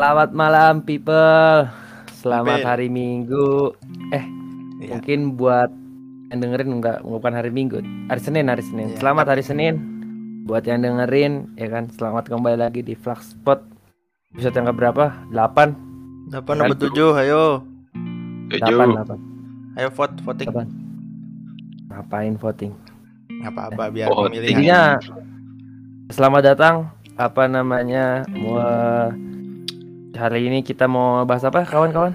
Selamat malam people. Selamat hari Minggu. Eh, Iya. mungkin buat yang dengerin enggak bukan hari Minggu, hari Senin, hari Senin. Iya. Selamat hari Senin. Buat yang dengerin ya kan, selamat kembali lagi di Flagspot. Episode yang keberapa? 8. 8 nomor 7, ayo. 8, 8. Ayo vote, voting. Apa? Ngapain voting? Apa-apa biar Voting. pemilihan. Intinya selamat datang apa namanya mau hari ini kita mau bahas apa kawan-kawan?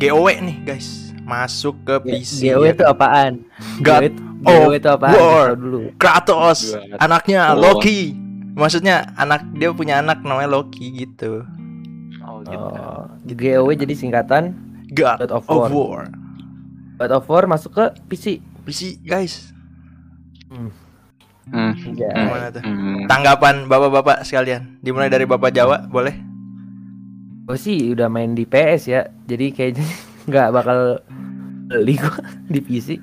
GOW nih, guys. Masuk ke PC. GW ya itu apaan? God GW of itu apaan? War. Dulu. Kratos, anaknya Oh. Loki. Maksudnya anak dia punya anak namanya Loki gitu. Oh, gitu. Oh, GOW jadi singkatan God God of of War. War. God of War masuk ke PC. PC, guys. Hmm. Ya. Hmm. Gimana tuh? Hmm. Tanggapan bapak-bapak sekalian. Dimulai dari bapak Jawa, boleh? Gue sih udah main di PS ya, jadi kayaknya nggak bakal beli gua di PC.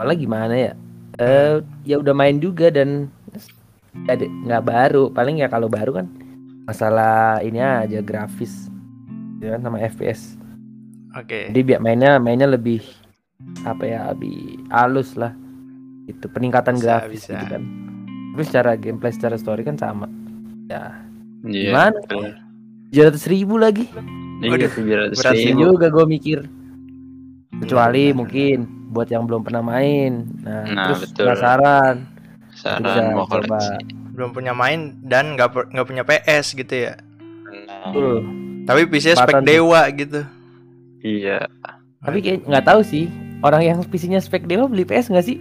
Apalagi gimana ya? Eh, ya udah main juga dan nggak baru. Paling ya kalau baru kan masalah ini aja grafis, ya kan sama FPS. Oke. Jadi biar mainnya mainnya lebih apa ya lebih halus lah. Itu peningkatan Bisa, grafis bisa. gitu kan. Tapi secara gameplay, secara story kan sama. Ya, Iya. gimana? Tujuh ratus ribu lagi. Iya, tujuh ratus Iya ribu. juga gue mikir. Kecuali Benar. mungkin buat yang belum pernah main. Nah, Nah, terus betul. penasaran. Saran Bisa mau coba. koleksi. Belum punya main dan nggak punya PS gitu ya. Nah, Betul. Tapi PC spek Kesempatan tuh. dewa gitu. iya. Tapi kayak nggak tahu sih orang yang PC-nya spek dewa beli PS nggak sih?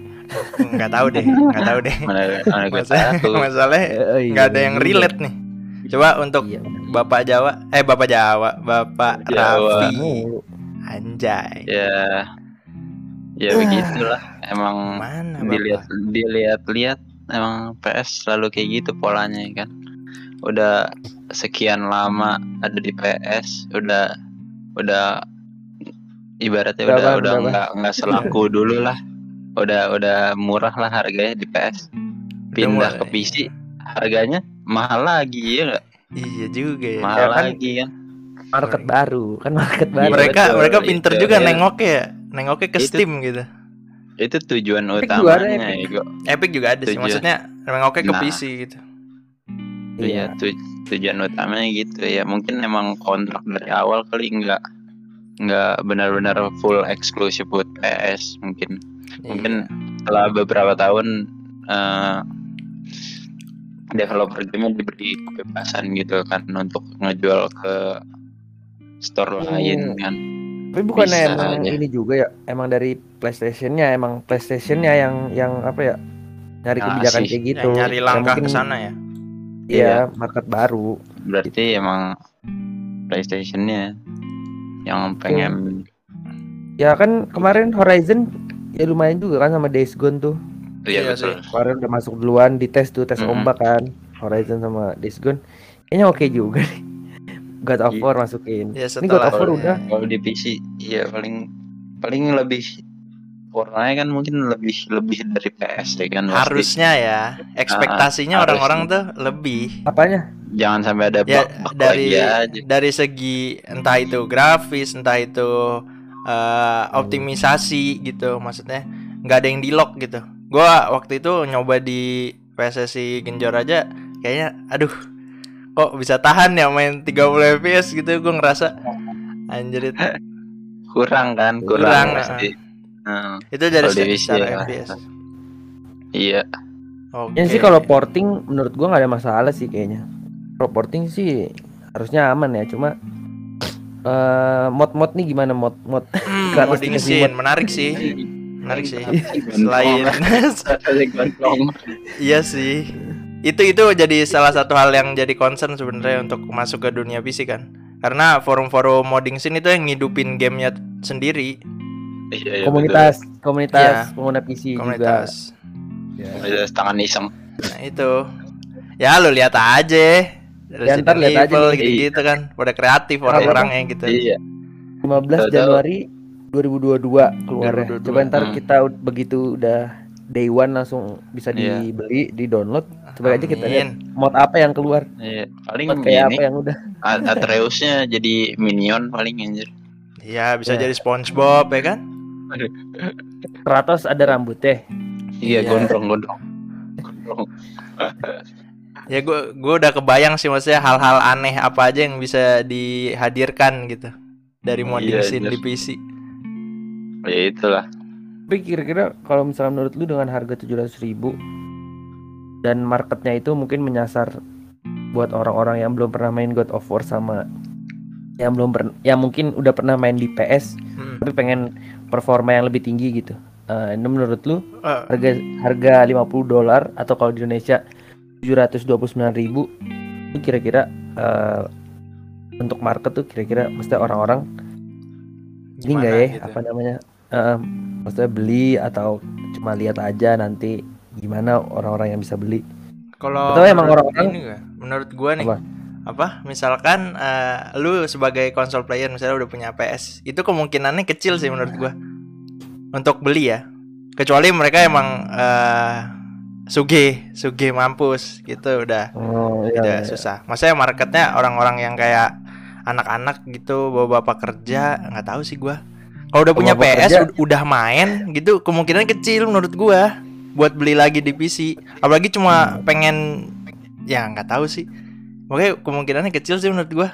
nggak tahu deh, nggak tahu deh. Mana mana gue Masalah, tahu. masalahnya Eh, iya, nggak ada yang juga. relate nih. Coba untuk Iya. Bapak Jawa, eh Bapak Jawa, Bapak Jawa. Raffi, anjay. Ya. Ya begitulah. Emang Mana dilihat dilihat-lihat emang PS selalu kayak gitu polanya ya kan. Udah sekian lama ada di PS, udah udah ibaratnya Berapa, udah udah nggak nggak selaku dulu lah. Udah udah murah lah harganya di PS. Pindah murah, ke PC harganya mahal lagi ya nggak? Iya juga ya. Mahal Ya kan? lagi kan. Market baru kan market baru. mereka betul, mereka pinter itu, juga ya. nengoknya ya. Nengoknya ke Itu- Steam gitu. Itu tujuan Epic juga ada, utamanya Epic. Ego. Epic juga ada sih. Tujuan. Maksudnya nengoknya ke Nah. PC gitu. Iya, tu- tujuan utamanya gitu ya. Mungkin emang kontrak dari awal kali nggak nggak benar-benar full eksklusif buat PS mungkin. Mungkin setelah beberapa tahun eh developer game diberi kebebasan gitu kan untuk ngejual ke store Hmm. lain kan. Tapi Bisa emang aja. ini juga ya, emang dari PlayStation-nya emang PlayStation-nya yang yang apa ya? Nyari Nah, kebijakan sih. kayak gitu. Ya, nyari Ya, langkah mungkin- ke sana ya. Iya, market baru. Berarti emang PlayStation-nya yang pengen Ya kan kemarin Horizon ya lumayan juga kan sama Days Gone tuh. Iya Iya betul. Kemarin udah masuk duluan di tes tuh tes Mhm. ombak kan. Horizon sama Days Gone. Kayaknya oke juga nih. God of Iya. War masukin. Ya Ini God setelah of War udah. Kalau di PC iya paling paling lebih warnanya kan mungkin lebih lebih dari PS ya kan pasti. harusnya ya. Ekspektasinya Ah, orang-orang tuh lebih. Apanya? jangan sampai ada Ya bug, bug dari lagi aja. dari segi entah itu grafis, entah itu eh, optimisasi gitu. Maksudnya nggak ada yang di lock gitu. Gua waktu itu nyoba di PSSI Genjor aja kayaknya aduh kok bisa tahan ya main 30 fps gitu gue ngerasa anjir itu, kurang kan kurang, Kurang, pasti. Nah, itu dari secara ya. fps iya oke Ya sih kalau porting menurut gua nggak ada masalah sih kayaknya. Kalau porting sih harusnya aman ya, cuma eh mod-mod nih gimana mod-mod? Hmm, Gratis modding dikasih scene mod. menarik sih menarik sih Selain selain Iya sih. Itu itu jadi salah satu hal yang jadi concern sebenarnya untuk masuk ke dunia PC kan. Karena forum-forum modding scene itu yang ngidupin gamenya sendiri, iya, iya, komunitas, komunitas Iya. pengguna PC juga. komunitas. Ya. betul. komunitas tangan iseng Nah, itu. Ya lu lihat aja. Ya, ntar lihat aja nih. gitu-gitu kan. Pada kreatif orang-orangnya gitu. iya 15 Tahu-tahu. Januari 2022 keluarnya. 2022. Coba ntar Hmm. kita begitu udah day one langsung bisa Iya. dibeli, di download. Coba aja kita lihat Amin. mod apa yang keluar, Iya, paling mod kayak ini apa yang udah. Atreusnya jadi minion paling anjir. Iya, bisa Ya. jadi SpongeBob ya kan? Kratos ada rambutnya. Iya, Iya. gondrong gondrong. Gondrong. Ya gue gue udah kebayang sih maksudnya hal-hal aneh apa aja yang bisa dihadirkan gitu dari modding Iya, scene iya. di PC. Ya itulah. Tapi kira-kira kalau misalnya menurut lu dengan harga 700.000 ribu dan marketnya itu mungkin menyasar buat orang-orang yang belum pernah main God of War sama yang belum pernah yang mungkin udah pernah main di PS Hmm. tapi pengen performa yang lebih tinggi gitu. Eh, ini menurut lu Eh, harga harga 50 dolar atau kalau di Indonesia 729.000 ribu itu kira-kira eh, untuk market tuh kira-kira mesti orang-orang ini enggak ya gitu? apa namanya eh, maksudnya beli atau cuma lihat aja nanti gimana orang-orang yang bisa beli Kalau Atau emang orang-orang- menurut gua nih Apa? apa? Misalkan eh, lu sebagai konsol player misalnya udah punya PS, itu kemungkinannya kecil sih menurut gua untuk beli ya. Kecuali mereka emang eh suge, suge mampus gitu udah oh udah iya, iya. susah. Maksudnya marketnya orang-orang yang kayak anak-anak gitu bawa bapak kerja nggak tahu sih gua. Kalau udah punya Bapak PS kerja. ud- udah main gitu kemungkinan kecil menurut gua buat beli lagi di PC. Apalagi cuma pengen ya nggak tahu sih. Makanya kemungkinannya kecil sih menurut gua.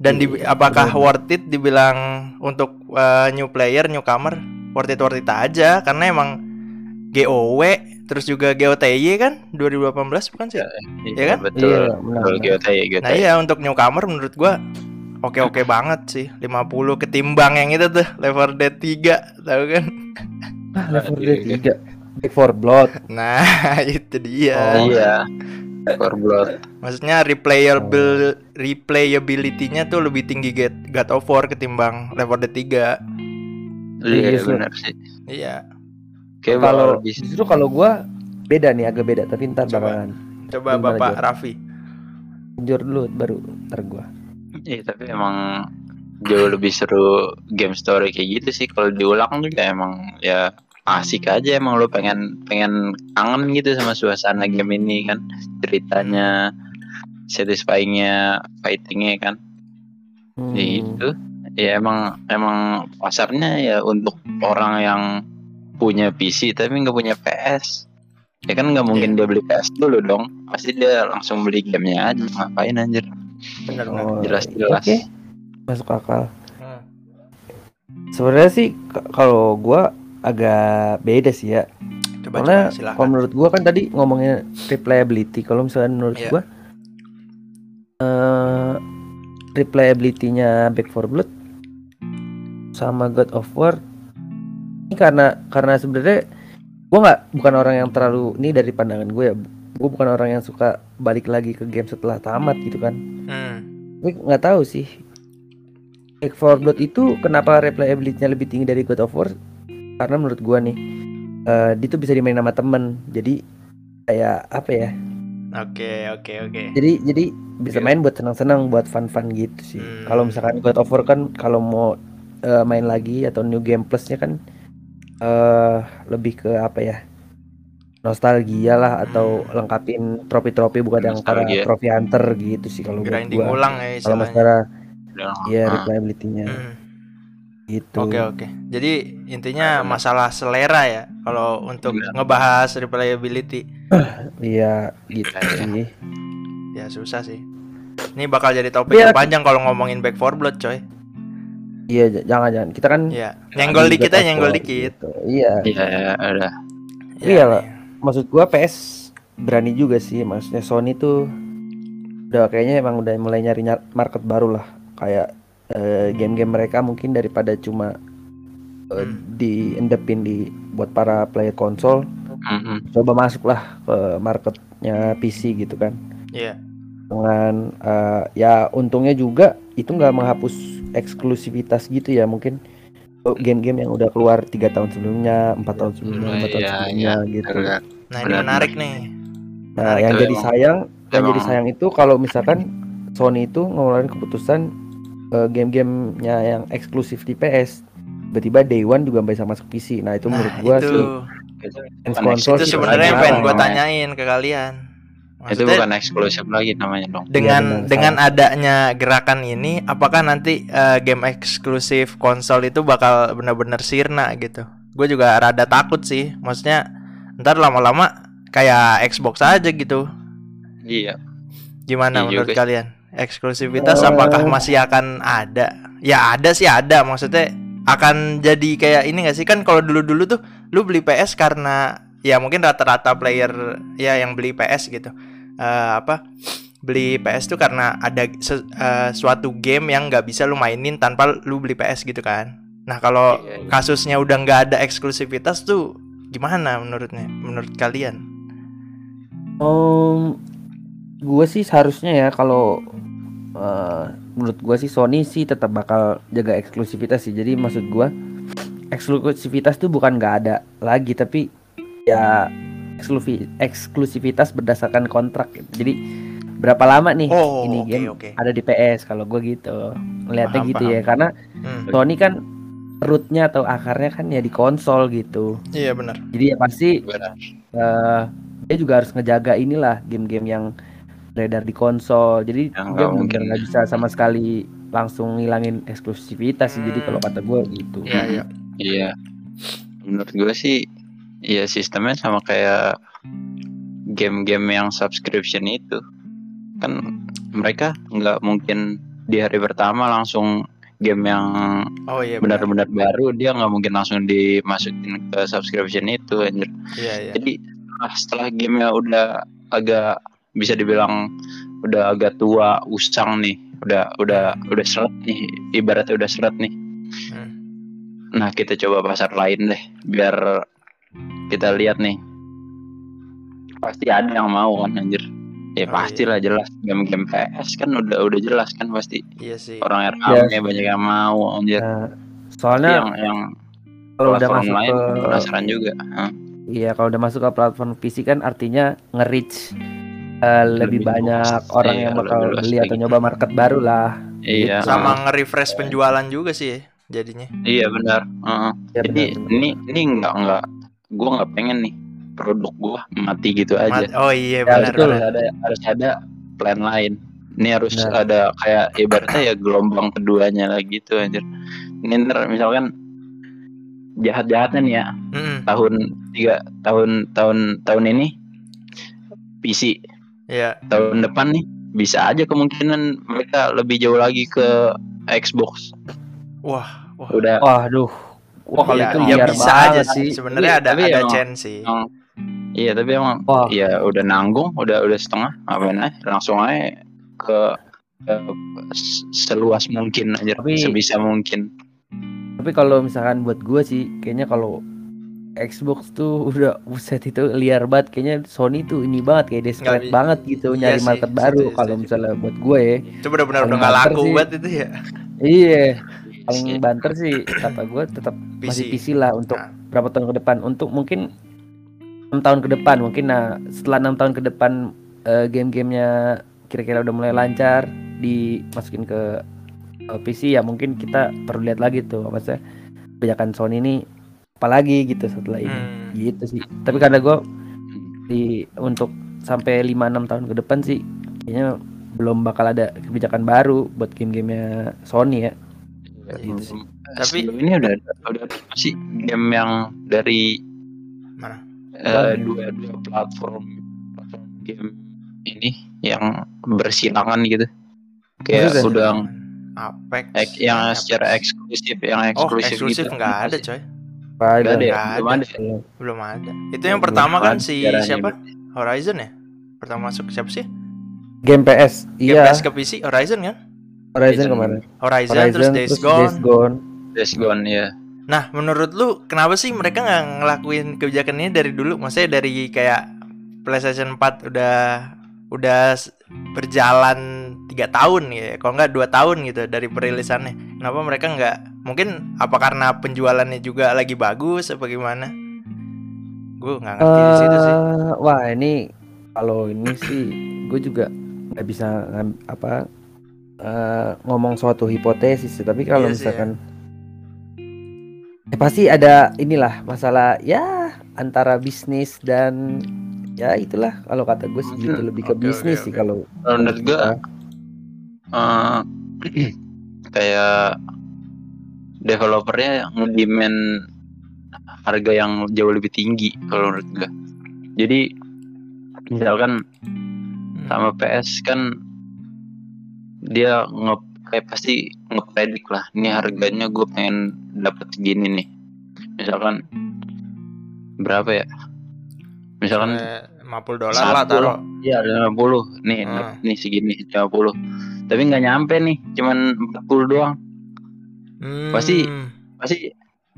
Dan di, Iya, apakah worth it dibilang untuk uh, new player, newcomer worth it worth it aja karena emang GOW terus juga GOTY kan 2018 bukan sih? Iya kan? betul. Iya, benar, Betul. GOTY, GOTY. Nah iya untuk newcomer menurut gua oke-oke banget sih 50 ketimbang yang itu tuh Left 4 Dead 3 tahu kan? ah, Left 4 Iya, Dead 3 Back 4 Blood Nah itu dia. Oh. Iya. Core Blood. Maksudnya replayable replayability-nya tuh lebih tinggi God, God of War ketimbang Left 4 Dead 3. Iya Iya, benar sih. Iya. Kayak kalau justru kalau gua beda nih agak beda tapi ntar Coba. bakalan Coba Gimana, Bapak Jor? Raffi. jor dulu baru ntar gua Iya tapi emang jauh lebih seru game story kayak gitu sih kalau diulang juga emang ya asik aja emang lo pengen pengen kangen gitu sama suasana game ini kan ceritanya satisfyingnya fightingnya kan Hmm. ya gitu ya emang emang pasarnya ya untuk orang yang punya PC tapi nggak punya PS ya kan nggak mungkin dia beli PS dulu dong pasti dia langsung beli gamenya aja ngapain anjir Benar. Oh, jelas-jelas oke. masuk akal Hmm. sebenarnya sih kalau gua agak beda sih ya Coba karena coba kalau silakan. menurut gua kan tadi ngomongnya replayability kalau misalnya menurut Iya. gua eh replayability-nya Back 4 Blood sama God of War karena karena sebenarnya gua nggak bukan orang yang terlalu ini dari pandangan gue ya gue bukan orang yang suka balik lagi ke game setelah tamat gitu kan Hmm. Gue nggak tahu sih. Back 4 Blood itu kenapa replayability-nya lebih tinggi dari God of War? Karena menurut gua nih, eh dia tuh bisa dimain sama temen. Jadi kayak apa ya? Oke oke oke. Jadi jadi bisa Iya. main buat senang-senang, buat fun-fun gitu sih. Hmm. Kalau misalkan God of War kan kalau mau eh, main lagi atau new game plusnya kan eh lebih ke apa ya? Nostalgia lah atau Hmm. lengkapin trofi-trofi bukan yang para trofi hunter gitu sih kalau Grinding gua. ulang ya Kalau masalah ya Ah, replayability-nya Hmm. gitu. Oke oke. Jadi intinya masalah selera ya kalau untuk Iya. ngebahas replayability. Iya gitu Iya. sih. Ya susah sih. Ini bakal jadi topik Iya. yang panjang kalau ngomongin Back 4 Blood coy. Iya jangan jangan kita kan Iya. Nyenggol di dikit aja nyenggol dikit. gitu. Iya. Iya, udah. Iya lah. Maksud gua PS berani juga sih. Maksudnya Sony tuh udah kayaknya emang udah mulai nyari nyar- market baru lah. Kayak eh, game-game mereka mungkin daripada cuma eh, Hmm. diendepin di buat para player konsol, Mm-mm. coba masuk lah ke marketnya PC gitu kan. Iya. Dengan eh, ya untungnya juga itu nggak menghapus eksklusivitas gitu ya mungkin oh, game-game yang udah keluar tiga tahun sebelumnya empat tahun sebelumnya Iya, empat tahun iya, sebelumnya gitu Benar. Nah, ini menarik nih. nah Menarik yang jadi emang. sayang yang jadi Emang. sayang itu kalau misalkan Sony itu ngeluarin keputusan eh, game-gamenya yang eksklusif di PS tiba-tiba day one juga bisa masuk PC nah itu Nah, menurut gua itu. sih itu konsol itu sebenarnya pengen gue namanya. tanyain ke kalian itu Maksudnya bukan eksklusif lagi namanya dong. Dengan Iya, benar, dengan adanya gerakan ini apakah nanti eh, game eksklusif konsol itu bakal benar-benar sirna gitu? Gue juga rada takut sih. Maksudnya ntar lama-lama kayak Xbox aja gitu. Iya. Gimana Iya menurut juga kalian? Eksklusivitas Eh. apakah masih akan ada? Ya ada sih ada. Maksudnya akan jadi kayak ini gak sih? Kan kalau dulu-dulu tuh lu beli PS karena ya mungkin rata-rata player ya yang beli PS gitu Eh, apa beli PS tuh karena ada se- eh, suatu game yang nggak bisa lu mainin tanpa lu beli PS gitu kan nah kalau Iya, iya. kasusnya udah nggak ada eksklusivitas tuh gimana menurutnya menurut kalian Um, gue sih seharusnya ya kalau eh, menurut gue sih Sony sih tetap bakal jaga eksklusivitas sih. Jadi maksud gue eksklusivitas tuh bukan nggak ada lagi tapi ya eksklusi eksklusivitas berdasarkan kontrak. gitu. Jadi berapa lama nih Oh, ini oke, game oke. ada di PS kalau gue gitu ngeliatnya Paham, gitu paham. ya karena Hmm, Sony kan rootnya atau akarnya kan ya di konsol gitu. iya benar Jadi ya pasti Benar. eh dia juga harus ngejaga inilah game-game yang beredar di konsol. Jadi Yang dia mungkin. nggak bisa sama sekali langsung ngilangin eksklusivitas sih. Jadi Hmm. kalau kata gue gitu. iya iya Iya. Menurut gue sih iya sistemnya sama kayak game-game yang subscription itu. Kan mereka nggak mungkin di hari pertama langsung game yang oh iya benar benar-benar baru dia nggak mungkin langsung dimasukin ke subscription itu anjir. iya iya Jadi ah, setelah gamenya udah agak bisa dibilang udah agak tua, usang nih, udah udah udah seret nih, ibaratnya udah seret nih. Hmm. Nah kita coba pasar lain deh, biar kita lihat nih. Pasti ada yang mau kan anjir. Ya Oh, pastilah jelas game-game PS kan udah udah jelas kan pasti iya sih orang rame banyak yang mau anjir. Nah, soalnya yang yang kalau udah platform masuk lain ke penasaran juga. Iya kalau udah masuk ke platform PC kan artinya nge-reach eh, lebih, Lebih banyak luas, orang iya, yang bakal beli atau nyoba market baru lah. Iya. sama ah. nge-refresh penjualan juga sih jadinya Iya benar. Heeh. Ya, Jadi benar-benar. ini ini nggak nggak gue nggak pengen nih produk gua mati gitu aja. Ma- oh iya Ya, benar betul. benar. Harus ada harus ada plan lain. Ini harus Benar. ada kayak ibaratnya ya gelombang keduanya lagi gitu anjir. Ini ntar misalkan jahat-jahatnya nih ya Mm-mm. tahun tiga tahun tahun tahun ini PC Iya. tahun depan nih bisa aja kemungkinan mereka lebih jauh lagi ke Xbox. wah wah Udah Waduh. Wah kalau ya, itu ya liar bisa banget aja sih. sebenarnya Iya, ada tapi ada emang- chance sih Iya tapi emang Wah. ya udah nanggung, udah udah setengah, ngapain aja langsung aja ke, ke seluas mungkin aja, Tapi- sebisa mungkin. Tapi kalau misalkan buat gue sih, kayaknya kalau Xbox tuh udah buset itu liar banget. Kayaknya Sony tuh ini banget kayak desperate banget gitu iya nyari sih, market baru. Kalau misalnya buat gue ya, itu benar-benar udah nggak banter laku sih. banget itu ya iya paling banter sih kata gue tetap masih PC lah untuk Nah. berapa tahun ke depan. Untuk mungkin enam tahun ke depan mungkin. Nah setelah enam tahun ke depan eh, game-gamenya kira-kira udah mulai lancar dimasukin ke eh, PC ya mungkin kita perlu lihat lagi tuh apa sih kebijakan Sony ini apalagi gitu setelah ini. Hmm. gitu sih tapi karena gue di untuk sampai 5-6 tahun ke depan sih kayaknya belum bakal ada kebijakan baru buat game-gamenya Sony ya Gitu sih. Tapi ini udah udah ada apa sih game yang dari Mana? eh, dua dua platform platform game ini yang bersilangan gitu. Kayak Maksudnya? udah Apex ek- yang Apex. secara eksklusif yang oh eksklusif eksklusif gitu. nggak ada coy Nggak ada ya? Nggak Belum ada. ada. ya? belum ada itu yang pertama kan si ada siapa berarti. Horizon ya pertama masuk siapa sih game PS Game iya PS ke PC Horizon kan Horizon kemarin Horizon, Horizon terus Days Gone Gone Days Gone ya. Nah, menurut lu kenapa sih mereka nggak ngelakuin kebijakan ini dari dulu? Maksudnya dari kayak PlayStation 4 udah udah berjalan tiga tahun ya, kalau nggak dua tahun gitu dari perilisannya. Kenapa mereka nggak? Mungkin apa karena penjualannya juga lagi bagus apa gimana? Gue nggak ngerti di situ sih. Eh, wah ini kalau ini sih gue juga nggak bisa apa eh, ngomong suatu hipotesis sih. tapi kalau Iya sih, ya. misalkan ya pasti ada inilah masalah ya antara bisnis dan ya itulah kalau kata gue sih gitu Hmm, lebih ke oke, bisnis oke, sih oke. kalau menurut gue eh, kayak developernya ngedemand harga yang jauh lebih tinggi kalau menurut gue. Jadi misalkan Hmm. sama PS kan dia nge kayak pasti ngepredik lah ini harganya gue pengen dapat segini nih misalkan berapa ya misalkan Sampai 50 dolar lah taruh. Iya, 50. Nih, Hmm. nih segini 50. Tapi nggak nyampe nih, cuman 40 doang. Hmm. Pasti- Pasti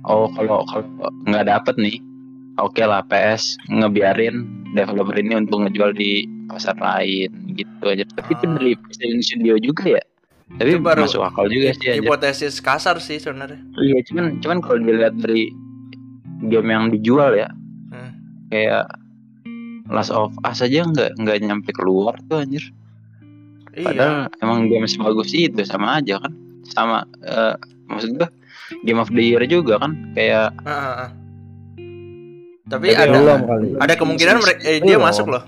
oh kalau kalau nggak dapet nih, oke lah PS ngebiarin developer ini untuk ngejual di pasar lain gitu aja. Tapi itu Ah. dari PlayStation Studio juga ya. Tapi Itu baru masuk akal juga sih anjir. hipotesis kasar sih sebenarnya. Iya, cuman cuman kalau dilihat dari game yang dijual ya, Hmm. kayak Last of Us aja nggak nggak nyampe keluar tuh anjir. Iya. Padahal emang game sebagus itu sama aja kan. Sama eh, maksud gua Game of the Year juga kan kayak Ah, ah, ah. Tapi Tapi ada belum kali ada kemungkinan mere- eh, dia Belum. masuk loh.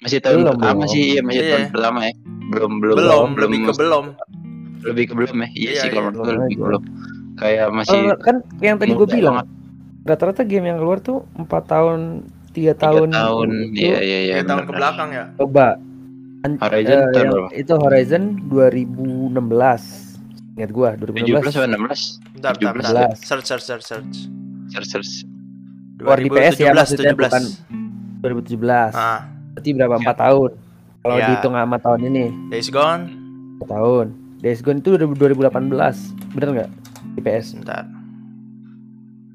Masih tahun Belum, pertama belum. sih, iya masih Iya. tahun pertama ya. Belum belum Belum, lebih ke belum. lebih ke belum ya. Iya, Iya, sih iya. kalau menurut Belum lebih ke belum. Kayak masih Oh, kan yang tadi gue bilang rata-rata game yang keluar tuh empat tahun tiga tiga tahun tahun. itu Iya iya iya. Tiga tahun ke belakang ya. coba An- Horizon tahun yang berapa? itu Horizon 2016 ingat gua 17 atau 2016 16? Bentar, bentar, 17. bentar. Search, search, search, search. Search search. Keluar di PS ya, maksudnya 17. bukan 2017 Ah, berarti berapa empat tahun kalau Ya. dihitung sama tahun ini Days Gone. empat tahun Days Gone itu udah 2018 bener nggak di PS Bentar.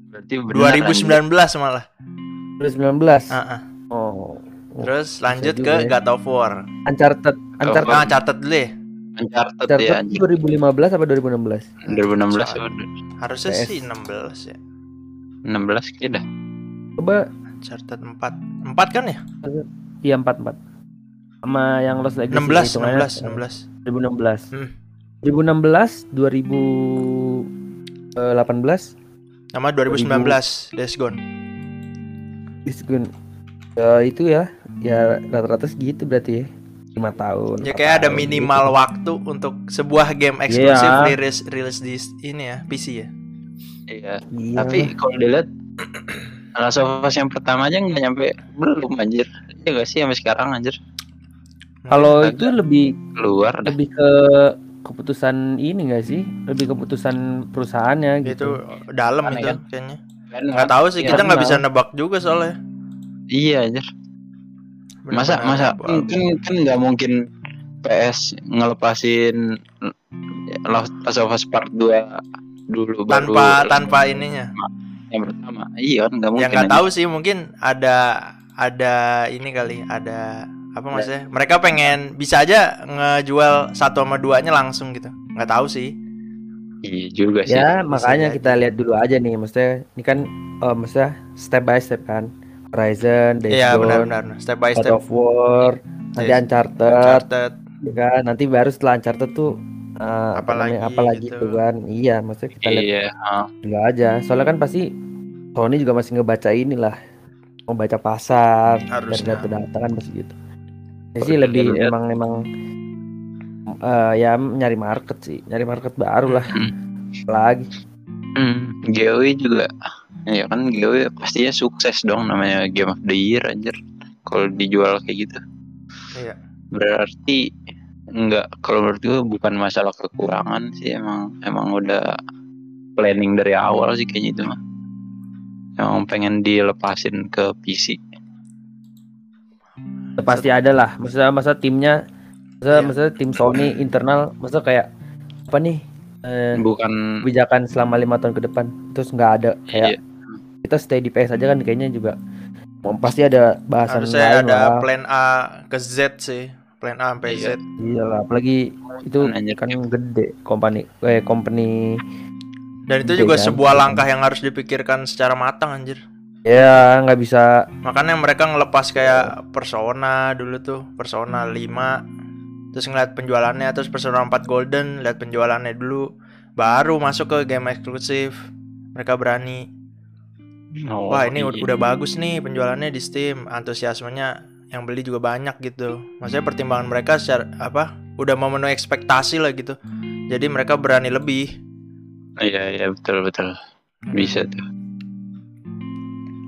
Berarti benar, anjir. 2019 malah. 2019 Ah, ah. oh Terus lanjut ke ya. God of War. Uncharted Uncharted Nah, catat dulu ya. Uncharted Uncharted ya anjir. 2015 apa 2016 2016 Soal- apa? Harusnya PS. sih 16 ya. 16 kayaknya dah. coba Uncharted 4. 4 kan ya? Iya 44 sama yang Lost Legacy 16, hitungannya, 16, eh, 16. 2016 Hmm. 2016 2018 Sama 2019 Days Gone. Is Gone. Ya itu ya, ya rata-rata segitu berarti ya. 5 tahun. Ya kayak ada minimal gitu. waktu untuk sebuah game eksklusif Iya. rilis rilis di ini ya, PC ya. Iya. Iya Tapi kalau dilihat Last of Us yang pertama aja nggak nyampe belum anjir. Iya gak sih sampai sekarang anjir. kalau agak- itu lebih Keluar lebih ke keputusan ini enggak sih? Lebih keputusan perusahaannya itu gitu. dalam Aneh itu kan? kayaknya. Kan, Nggak tahu sih, Iya, kita nggak benar. bisa nebak juga soalnya. Iya anjir. Masa Benar-benar masa nebak. kan kan kan nggak mungkin PS ngelepasin Last Last of Us Part 2 dulu tanpa baru tanpa ininya. Yang pertama. Iya kan nggak mungkin. Yang nggak tahu sih mungkin ada ada ini kali, ada apa maksudnya? Mereka pengen bisa aja ngejual satu sama duanya langsung gitu. Nggak tahu sih. Iya juga sih. Ya, makanya kita lihat dulu aja nih, maksudnya ini kan eh, maksudnya step by step kan. Horizon, Days Iya Gone, benar-benar. Step by God step. of War, nanti Days- Uncharted, Uncharted. ya kan? Nanti baru setelah Uncharted tuh eh, apa Apalagi apalagi gitu. tuh kan. Iya, maksudnya kita lihat Iya. ah. dulu aja. Soalnya kan pasti Sony juga masih ngebaca inilah membaca pasar dari Harusnya. data-data kan pasti gitu. Ya sih lebih dilihat- emang emang eh, ya nyari market sih, nyari market baru lah Hmm. lagi. Hmm, GOE juga ya kan GOE pastinya sukses dong namanya Game of the Year anjir kalau dijual kayak gitu Iya. berarti enggak kalau menurut gue bukan masalah kekurangan sih emang emang udah planning dari awal sih kayaknya itu mah emang pengen dilepasin ke PC pasti ada lah maksudnya masa timnya masa Iya. masa tim Sony internal masa kayak apa nih eh, bukan kebijakan selama lima tahun ke depan terus nggak ada kayak Iya. kita stay di PS aja kan kayaknya juga oh, pasti ada bahasan Harusnya lain ada lah plan A ke Z sih. Plan A sampai Iya. Z. iyalah apalagi itu Anjir. kan gede company eh company Dan itu Gede juga kan? sebuah langkah yang harus dipikirkan secara matang anjir. ya nggak bisa Makanya mereka ngelepas kayak Persona dulu tuh, Persona 5 terus ngeliat penjualannya terus Persona 4 Golden, lihat penjualannya dulu baru masuk ke game eksklusif. Mereka berani. Oh, wah ini iya. udah bagus nih penjualannya di Steam, antusiasmenya yang beli juga banyak gitu. Maksudnya pertimbangan mereka secara apa? Udah memenuhi ekspektasi lah gitu. Jadi mereka berani lebih. Iya iya betul betul. Bisa tuh.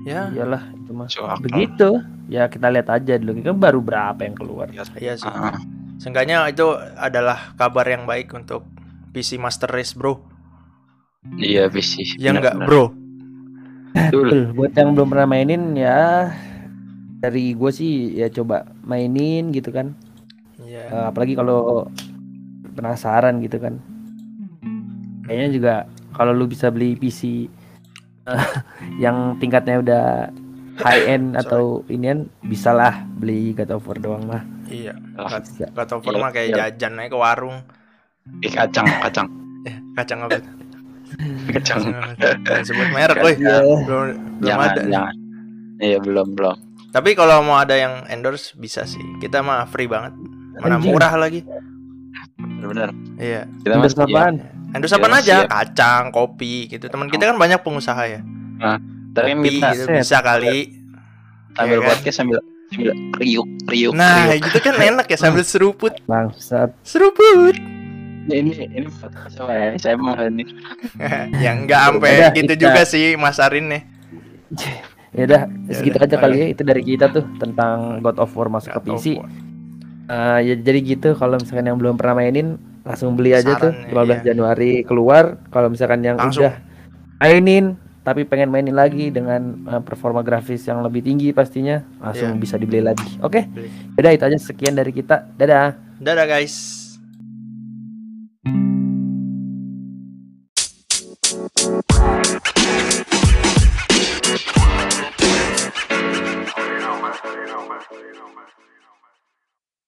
Ya, Iyalah itu akal. Begitu. Ya kita lihat aja dulu. Kan baru berapa yang keluar. iya sih. Ah, Seenggaknya itu adalah kabar yang baik untuk PC Master Race, Bro. iya bisa. Ya enggak, Bro. Betul. Betul. Buat yang belum pernah mainin ya dari gue sih ya coba mainin gitu kan. Iya. Eh, apalagi kalau penasaran gitu kan. Kayaknya juga kalau lu bisa beli PC eh, yang tingkatnya udah high end Sorry. atau inian bisalah beli God of War doang mah. Iya. Lah, Bisa. God of War Iya, mah kayak iya. jajan aja ke warung. eh, kacang kacang Eh, kacang apa? kacang. Sebut merek, woi. Iya. Belum belum jangan ada. jangan. Iya belum belum. Tapi kalau mau ada yang endorse bisa sih. Kita mah free banget. Mana murah lagi. Benar-benar. Iya. Kita apaan? Endorse Iya, apa aja? siap. Kacang, kopi gitu. Teman kita kan banyak pengusaha ya. Tapi kan Kopi kita gitu Set. bisa kali. sambil Iya kan? podcast sambil sambil riuk riuk Nah, riuk. gitu kan enak ya sambil seruput. Bangsat. Seruput. ini ini podcast ya? Saya mau ini. ya enggak sampai gitu kita- juga sih Mas Arin nih. Ya udah, Ya segitu aja kali ya itu dari kita tuh tentang God of War masuk ke PC. Eh, ya jadi gitu kalau misalkan yang belum pernah mainin langsung beli aja tuh Saran, 15 iya. Januari keluar. Kalau misalkan yang Langsung. udah mainin tapi pengen mainin lagi dengan eh, performa grafis yang lebih tinggi pastinya langsung Iya. bisa dibeli lagi. Oke. Beli. Udah itu aja sekian dari kita. Dadah. Dadah guys.